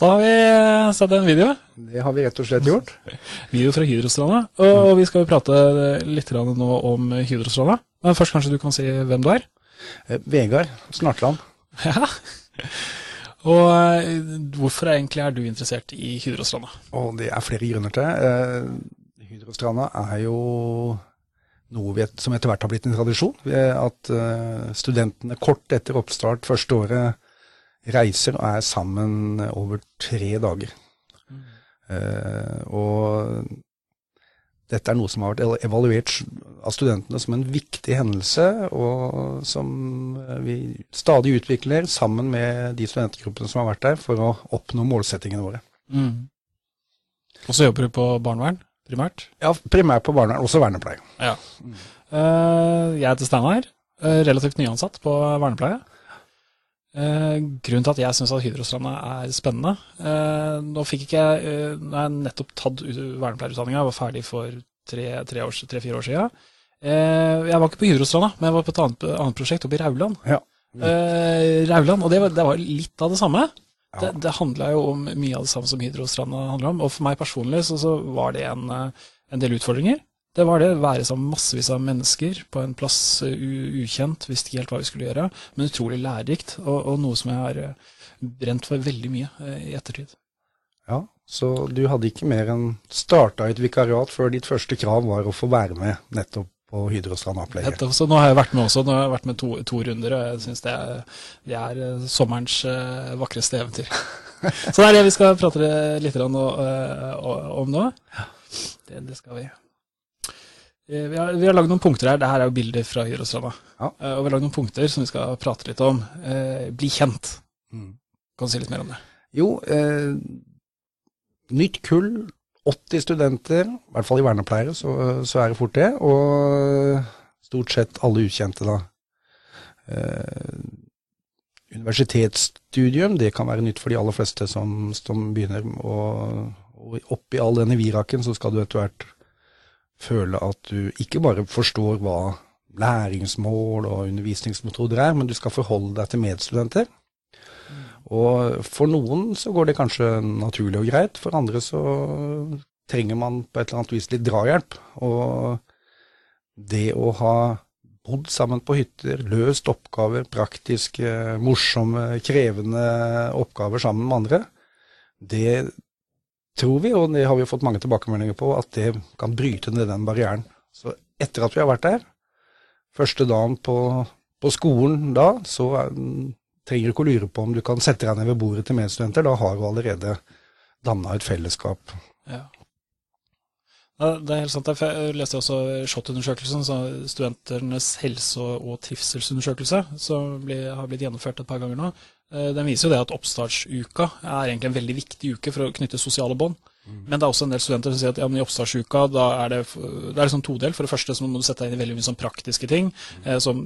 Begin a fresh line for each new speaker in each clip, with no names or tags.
Da har vi sett en video.
Det har vi rett og slett gjort.
Video fra Hydrostranda. Og vi skal prate litt nå om Hydrostranda. Men først kanskje du kan si hvem du er?
Eh, Vegard Snartland.
Ja. Og eh, hvorfor egentlig er du interessert i Hydrostranda?
Og det er flere grunner til. Eh, Hydrostranda er jo noe vi, som etter hvert har blitt en tradisjon. At eh, studentene kort etter oppstart første året reiser og er sammen over tre dager. Mm. Uh, og dette er noe som har vært evaluert av studentene som en viktig hendelse, og som vi stadig utvikler sammen med de studentgruppene som har vært der, for å oppnå målsettingene våre. Mm.
Og så jobber du på barnevern, primært?
Ja, primært på barnevern, også vernepleie.
Ja. Mm. Uh, jeg heter Steinar, uh, relativt nyansatt på vernepleie. Eh, grunnen til at jeg syns at Hydrostranda er spennende eh, Nå fikk ikke jeg eh, Nå har jeg nettopp tatt vernepleierutdanninga, var ferdig for tre-fire tre år, tre, år siden. Eh, jeg var ikke på Hydrostranda, men jeg var på et annet, annet prosjekt oppe i Rauland. Ja. Eh, Rauland, Og det var, det var, litt av det samme. Ja. Det, det handla jo om mye av det samme som Hydrostranda handler om. Og for meg personlig så, så var det en, en del utfordringer. Det var det. Være sammen med massevis av mennesker på en plass uh, ukjent. Visste ikke helt hva vi skulle gjøre. Men utrolig lærerikt, og, og noe som jeg har uh, brent for veldig mye uh, i ettertid.
Ja, så du hadde ikke mer enn starta et vikariat før ditt første krav var å få være med nettopp på Hydrostrand-opplegget.
Så nå har jeg vært med også. Nå har jeg vært med to, to runder, og jeg syns det, det, er sommerens vakreste eventyr. så det er det vi skal prate litt om nå. Det, det skal vi. Eh, vi har, vi har lagd noen punkter her. Dette er jo bilder fra Hydrostranda. Ja. Uh, og vi har lagd noen punkter som vi skal prate litt om. Uh, bli kjent. Mm. Kan du si litt mer om det?
Jo, eh, nytt kull, 80 studenter, i hvert fall i vernepleiere, så, så er det fort det. Og stort sett alle ukjente, da. Eh, universitetsstudium, det kan være nytt for de aller fleste som, som begynner. Og, og oppi all denne viraken så skal du etter hvert føle at du ikke bare forstår hva læringsmål og undervisningsmetoder er, men du skal forholde deg til medstudenter. Og for noen så går det kanskje naturlig og greit, for andre så trenger man på et eller annet vis litt drahjelp. Og det å ha bodd sammen på hytter, løst oppgaver, praktiske, morsomme, krevende oppgaver sammen med andre, det tror vi, og det har vi fått mange tilbakemeldinger på, at det kan bryte ned den barrieren. Så etter at vi har vært der, første dagen på, på skolen da, så er, trenger du ikke å lure på om du kan sette deg ned ved bordet til medstudenter. Da har du allerede danna et fellesskap. Ja.
Det er helt sant. Jeg leste også SHoT-undersøkelsen, studentenes helse- og trivselsundersøkelse, som har blitt gjennomført et par ganger nå. Eh, den viser jo det at oppstartsuka er egentlig en veldig viktig uke for å knytte sosiale bånd. Mm. Men det er også en del studenter som sier at ja, i oppstartsuka da er det, det er liksom todelt. For det første så må du sette deg inn i veldig mye sånn praktiske ting, mm. eh, som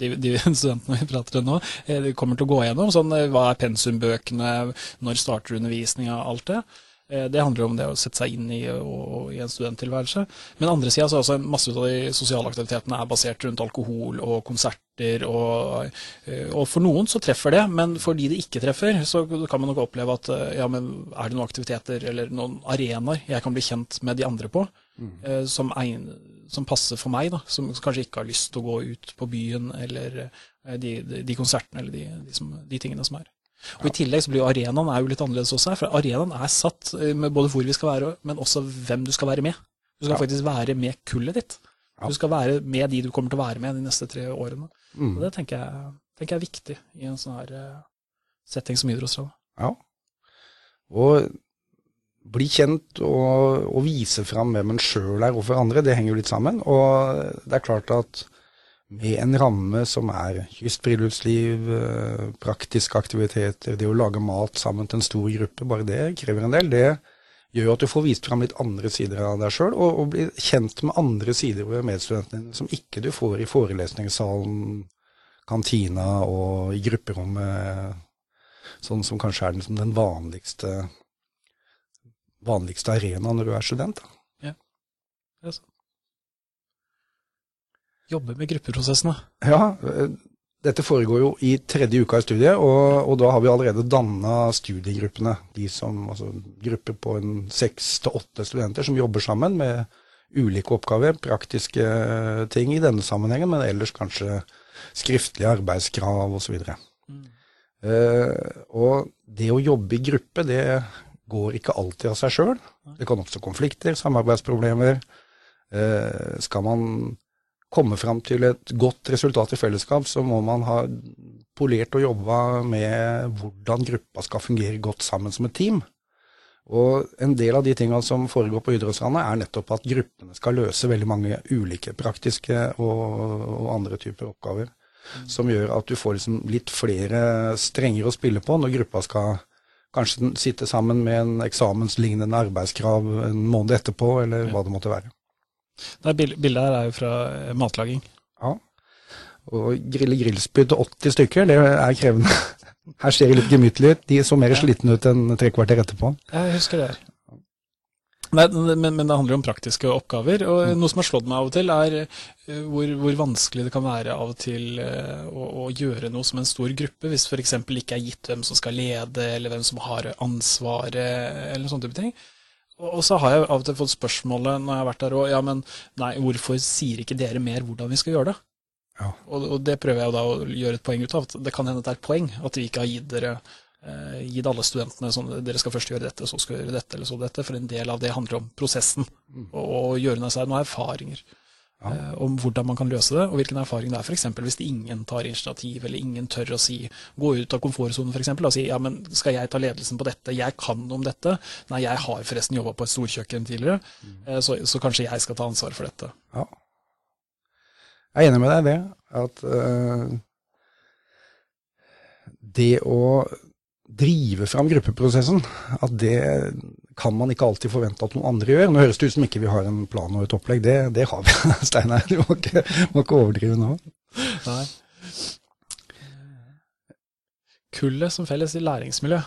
de, de, studentene vi prater om nå, eh, kommer til å gå gjennom. Sånn eh, hva er pensumbøkene, når starter undervisninga, alt det. Eh, det handler om det å sette seg inn i, og, i en studenttilværelse. Men andre sida så er også masse av de sosiale aktivitetene er basert rundt alkohol og konserter. Og, eh, og, for noen så treffer det, men for de det ikke treffer, så kan man nok oppleve at eh, ja, men er det noen aktiviteter eller noen arenaer jeg kan bli kjent med de andre på, mm. som, egn, som, passer for meg, da, som kanskje ikke har lyst til å gå ut på byen eller de, de, de konsertene eller de, de, som, de tingene som er. Og I tillegg så blir jo arenaen er jo litt annerledes også her. For arenaen er satt eh, med både hvor vi skal være, men også hvem du skal være med. Du skal faktisk være med kullet ditt. Du skal være med de du kommer til å være med de neste tre årene. Mm. Og Det tenker jeg, tenker jeg, er viktig i en sånn her uh, setting som Idrettsrådet.
Ja. Og bli kjent og, og vise fram hvem en sjøl er overfor andre, det henger jo litt sammen. Og det er klart at med en ramme som er kystfriluftsliv, eh, praktiske aktiviteter, det å lage mat sammen til en stor gruppe, bare det krever en del. Det gjør at du får vist fram litt andre sider av deg sjøl, og, og blir kjent med andre sider ved medstudentene dine som ikke du får i forelesningssalen, kantina og i grupperommet, sånn som kanskje er den, den vanligste, vanligste arena når du er student. Da.
Ja, det er sant. Jobbe med gruppeprosessene.
Ja, dette foregår jo i tredje uka i studiet, og, og da har vi allerede danna studiegruppene. De som, altså Grupper på seks til åtte studenter som jobber sammen med ulike oppgaver, praktiske ting i denne sammenhengen, men ellers kanskje skriftlige arbeidskrav osv. Mm. Uh, og det å jobbe i gruppe, det går ikke alltid av seg sjøl. Det kan oppstå konflikter, samarbeidsproblemer. Uh, skal man komme fram til et godt resultat i fellesskap, så må man ha polert og jobba med hvordan gruppa skal fungere godt sammen som et team. Og en del av de tinga som foregår på Idrettslandet, er nettopp at gruppene skal løse veldig mange ulike praktiske og, og andre typer oppgaver. Mm. Som gjør at du får liksom litt flere strenger å spille på når gruppa skal kanskje sitte sammen med en eksamenslignende arbeidskrav en måned etterpå, eller hva det måtte være.
Det bildet her er jo fra eh, matlaging.
Ja. Og grille grillspyd til 80 stykker, det er krevende. Her ser de litt gemyttlige ut. De så mer ja. slitne ut enn tre kvarter etterpå.
Jeg husker det her. Men, men, men, det handler jo om praktiske oppgaver. og mm. Noe som har slått meg av og til, er uh, hvor, hvor, vanskelig det kan være av og til uh, å, å, gjøre noe som en stor gruppe, hvis f.eks. ikke er gitt hvem som skal lede, eller hvem som har ansvaret, eller sånne type ting. Og så har jeg av og til fått spørsmålet når jeg har vært der òg, ja, men nei, hvorfor sier ikke dere mer hvordan vi skal gjøre det? Ja. Og, og, det prøver jeg da å gjøre et poeng ut av. Det kan hende det er et poeng at vi ikke har gitt dere eh, gitt alle studentene sånn dere skal først gjøre dette, så skal dere gjøre dette, eller så dette. For en del av det handler om prosessen, mm. og, og gjøre seg noen erfaringer ja. Eh, om hvordan man kan løse det, og hvilken erfaring det er. F.eks. hvis ingen tar initiativ, eller ingen tør å si, gå ut av komfortsonen f.eks. og si ja, men skal jeg ta ledelsen på dette, jeg kan om dette. Nei, jeg har forresten jobba på et storkjøkken tidligere, mm. så, så, kanskje jeg skal ta ansvar for dette. Ja.
Jeg er enig med deg i det. At uh, det å drive fram gruppeprosessen, at det kan man ikke alltid forvente at noen andre gjør. Nå høres det ut som ikke vi har en plan og et opplegg. Det, det har vi, Steinar. Du må ikke, må ikke, overdrive nå. Nei.
Kullet som felles i læringsmiljø.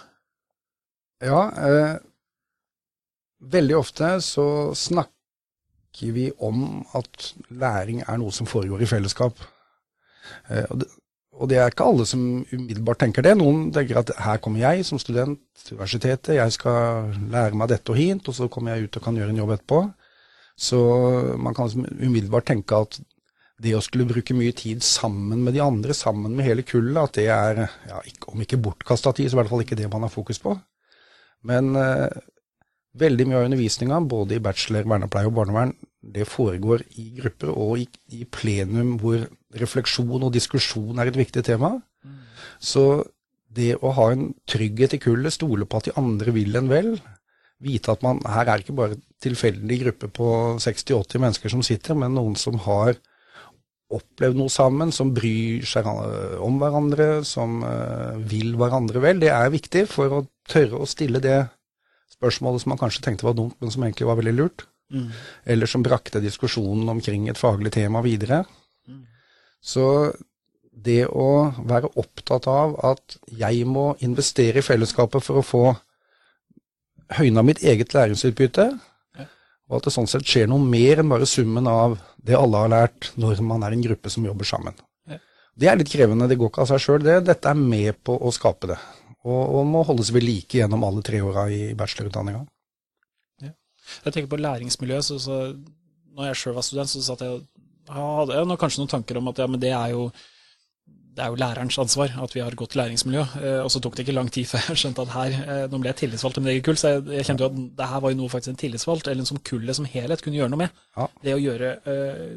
Ja, eh, veldig ofte så snakker vi om at læring er noe som foregår i fellesskap. Eh, og det, og det er ikke alle som umiddelbart tenker det. Noen tenker at her kommer jeg som student til universitetet, jeg skal lære meg dette og hint, og så kommer jeg ut og kan gjøre en jobb etterpå. Så man kan liksom umiddelbart tenke at det å skulle bruke mye tid sammen med de andre, sammen med hele kullet, at det er, ja, om ikke bortkasta tid, så i hvert fall ikke det man har fokus på. Men eh, veldig mye av undervisninga, både i bachelor, vernepleie og barnevern, det foregår i grupper og i, i plenum hvor refleksjon og diskusjon er et viktig tema. Mm. Så det å ha en trygghet i kullet, stole på at de andre vil en vel, vite at man her er ikke bare tilfeldig gruppe på 60-80 mennesker som sitter, men noen som har opplevd noe sammen, som bryr seg om hverandre, som uh, vil hverandre vel. Det er viktig for å tørre å stille det spørsmålet som man kanskje tenkte var dumt, men som egentlig var veldig lurt. Mm. Eller som brakte diskusjonen omkring et faglig tema videre. Mm. Så det å være opptatt av at jeg må investere i fellesskapet for å få høyna mitt eget læringsutbytte, ja. og at det sånn sett skjer noe mer enn bare summen av det alle har lært når man er en gruppe som jobber sammen. Ja. Det er litt krevende, det går ikke av seg sjøl. Det. Dette er med på å skape det, og, og må holdes ved like gjennom alle tre åra i bachelorutdanninga.
Jeg tenker på læringsmiljøet. så, så når jeg sjøl var student, så satt jeg hadde jeg kanskje noen tanker om at ja, men det er jo det er jo lærerens ansvar at vi har et godt læringsmiljø. Eh, og så tok det ikke lang tid før jeg skjønte at her, eh, nå ble jeg tillitsvalgt i mitt eget kull, så jeg, jeg, kjente jo at det her var jo noe faktisk en tillitsvalgt, eller en som kullet som helhet kunne gjøre noe med. Ja. Det å gjøre eh,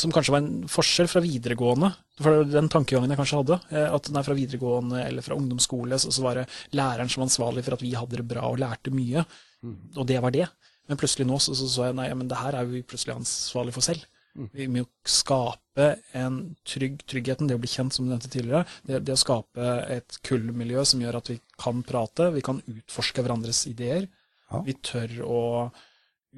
Som kanskje var en forskjell fra videregående, for den tankegangen jeg kanskje hadde, eh, at nei, fra videregående eller fra ungdomsskole så, så, var det læreren som var ansvarlig for at vi hadde det bra og lærte mye, mm. og det var det. Men plutselig nå så, så, så jeg nei, men det her er vi plutselig ansvarlig for selv. Mm. Vi må skape en trygg tryggheten, det å bli kjent, som du nevnte tidligere. Det, det å skape et kullmiljø som gjør at vi kan prate, vi kan utforske hverandres ideer. Ja. Vi tør å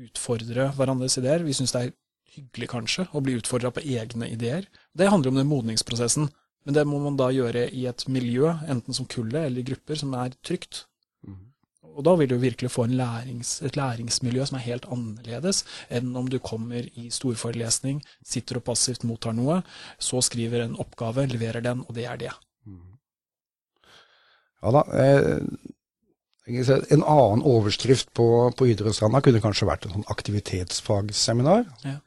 utfordre hverandres ideer. Vi syns det er hyggelig, kanskje, å bli utfordra på egne ideer. Det handler om den modningsprosessen. Men det må man da gjøre i et miljø, enten som kullet eller i grupper, som er trygt. Og da vil du virkelig få lærings, et læringsmiljø som er helt annerledes enn om du kommer i storforelesning, sitter og passivt mottar noe, så skriver en oppgave, leverer den, og det er det. Mm.
Ja da. Eh, en annen overskrift på, på Idrettsstranda kunne kanskje vært en sånn aktivitetsfagseminar. Ja.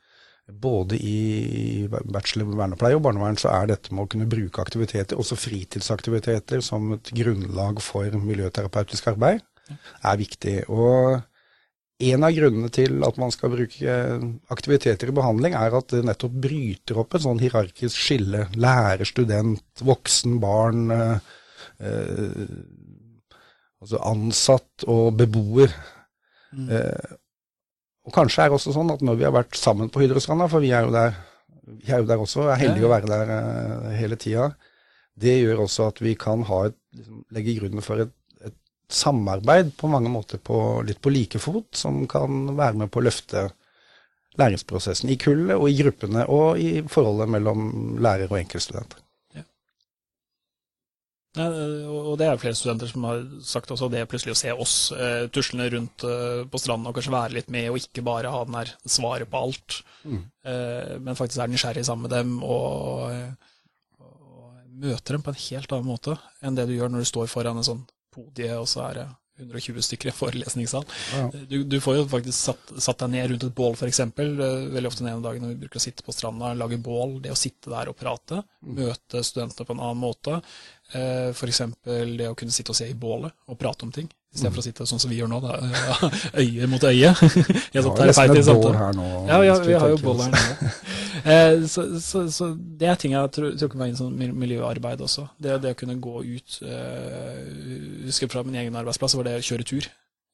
Både i bachelor vernepleie og barnevern så er dette med å kunne bruke aktiviteter, også fritidsaktiviteter, som et grunnlag for miljøterapeutisk arbeid, er viktig. Og en av grunnene til at man skal bruke aktiviteter i behandling, er at det nettopp bryter opp et sånn hierarkisk skille. Lærer, student, voksen, barn, eh, eh, altså ansatt og beboer. Mm. Eh, og kanskje er det også sånn at når vi har vært sammen på Hydrostranda, for vi er jo der, er jo der også, er heldige ja. å være der eh, hele tida, det gjør også at vi kan et, liksom, legge grunnen for et, samarbeid på mange måter på, litt på like fot, som kan være med på å løfte læringsprosessen i kullet og i gruppene, og i forholdet mellom lærer og enkeltstudenter.
Og det er flere studenter som har sagt også det plutselig å se oss eh, tuslende rundt eh, på stranden og kanskje være litt med, og ikke bare ha den der svaret på alt, mm. eh, men faktisk er nysgjerrig sammen med dem og, og, møter dem på en helt annen måte enn det du gjør når du står foran en sånn podie, og så er det 120 stykker i forelesningssal. Ja. Du, du, får jo faktisk satt, satt, deg ned rundt et bål, f.eks. Veldig ofte den ene dagen når vi bruker å sitte på stranda, lage bål. Det å sitte der og prate, mm. møte studentene på en annen måte. Eh, F.eks. det å kunne sitte og se i bålet og prate om ting. Istedenfor mm. å sitte sånn som vi gjør nå, da. øye mot øye.
Jeg sånn terapeutisk samtale. Her nå,
ja, ja, vi har jo bål her nå. Eh, så, så, så, det er ting jeg tror, tror kan være inn sånn miljøarbeid også. Det, det, å kunne gå ut uh, Husker fra min egen arbeidsplass var det å kjøre tur.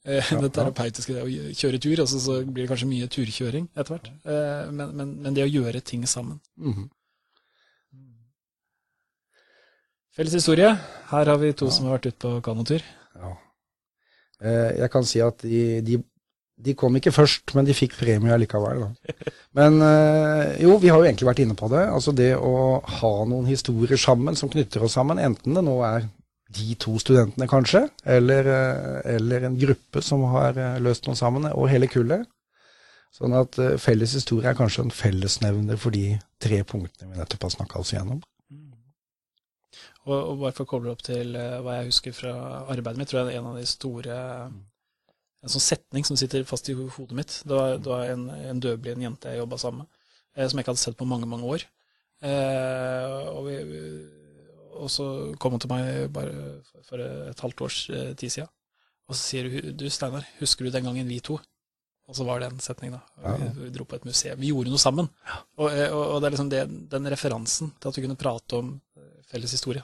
Uh, ja, det terapeutiske det å kjøre tur, og så blir det kanskje mye turkjøring etter hvert. Uh, men, men, men, det å gjøre ting sammen. Mm -hmm. Felles historie. Her har vi to ja. som har vært ute på kanotur. Ja.
Jeg kan si at de, de de kom ikke først, men de fikk premie likevel. Da. Men eh, jo, vi har jo egentlig vært inne på det. Altså det å ha noen historier sammen som knytter oss sammen, enten det nå er de to studentene kanskje, eller, eh, eller en gruppe som har eh, løst noe sammen, og hele kullet. Sånn at felles historie er kanskje en fellesnevner for de tre punktene vi nettopp har snakka oss igjennom.
Og, og bare for å koble opp til hva jeg husker fra arbeidet mitt, tror jeg en av de store en sånn setning som sitter fast i hodet mitt. Det var, det var en, en døvblind jente jeg jobba sammen med, eh, som jeg ikke hadde sett på mange, mange år. Eh, og, vi, og, så kom hun til meg bare for et halvt års eh, tid siden. Og så sier hun du Steinar, husker du den gangen vi to? Og så var det en setning, da. Ja. Vi, vi, dro på et museum. Vi gjorde noe sammen. Ja. Og, og, og, det er liksom det, den referansen til at vi kunne prate om felles historie.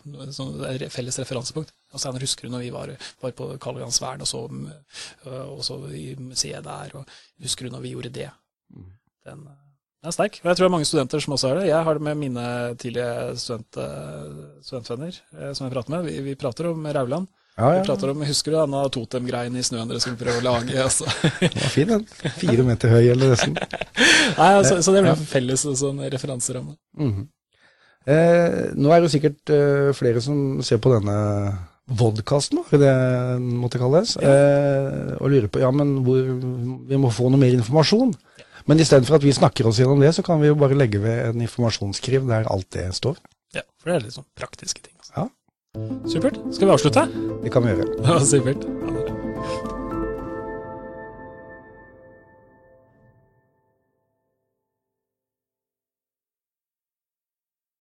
Felles referansepunkt. Og Steinar husker du når vi var, var på Karl Johans vern og så, og så i museet der, og husker du når vi gjorde det? Mm. Den, den er sterk. Og jeg tror det er mange studenter som også har det. Jeg har det med mine tidlige student, studentvenner eh, som jeg prater med. Vi, vi prater om Rauland. Ja, ja. Vi prater om, Husker du denne totemgreien i snøen dere skulle prøve å lage? Altså.
Den var fin, den. Fire meter høy eller nesten.
Nei, altså, så det blir en felles sånn referanseramme. Mm -hmm.
Eh, nå er det sikkert eh, flere som ser på denne vodkasten, hva det måtte kalles, eh, og lurer på ja, men hvor, vi må få noe mer informasjon. Ja. Men istedenfor at vi snakker oss gjennom det, så kan vi jo bare legge ved en informasjonsskriv der alt det står.
Ja, for det er litt sånn praktiske ting. Altså. Ja. Supert. Skal vi avslutte?
Det kan vi gjøre.
Ja, supert.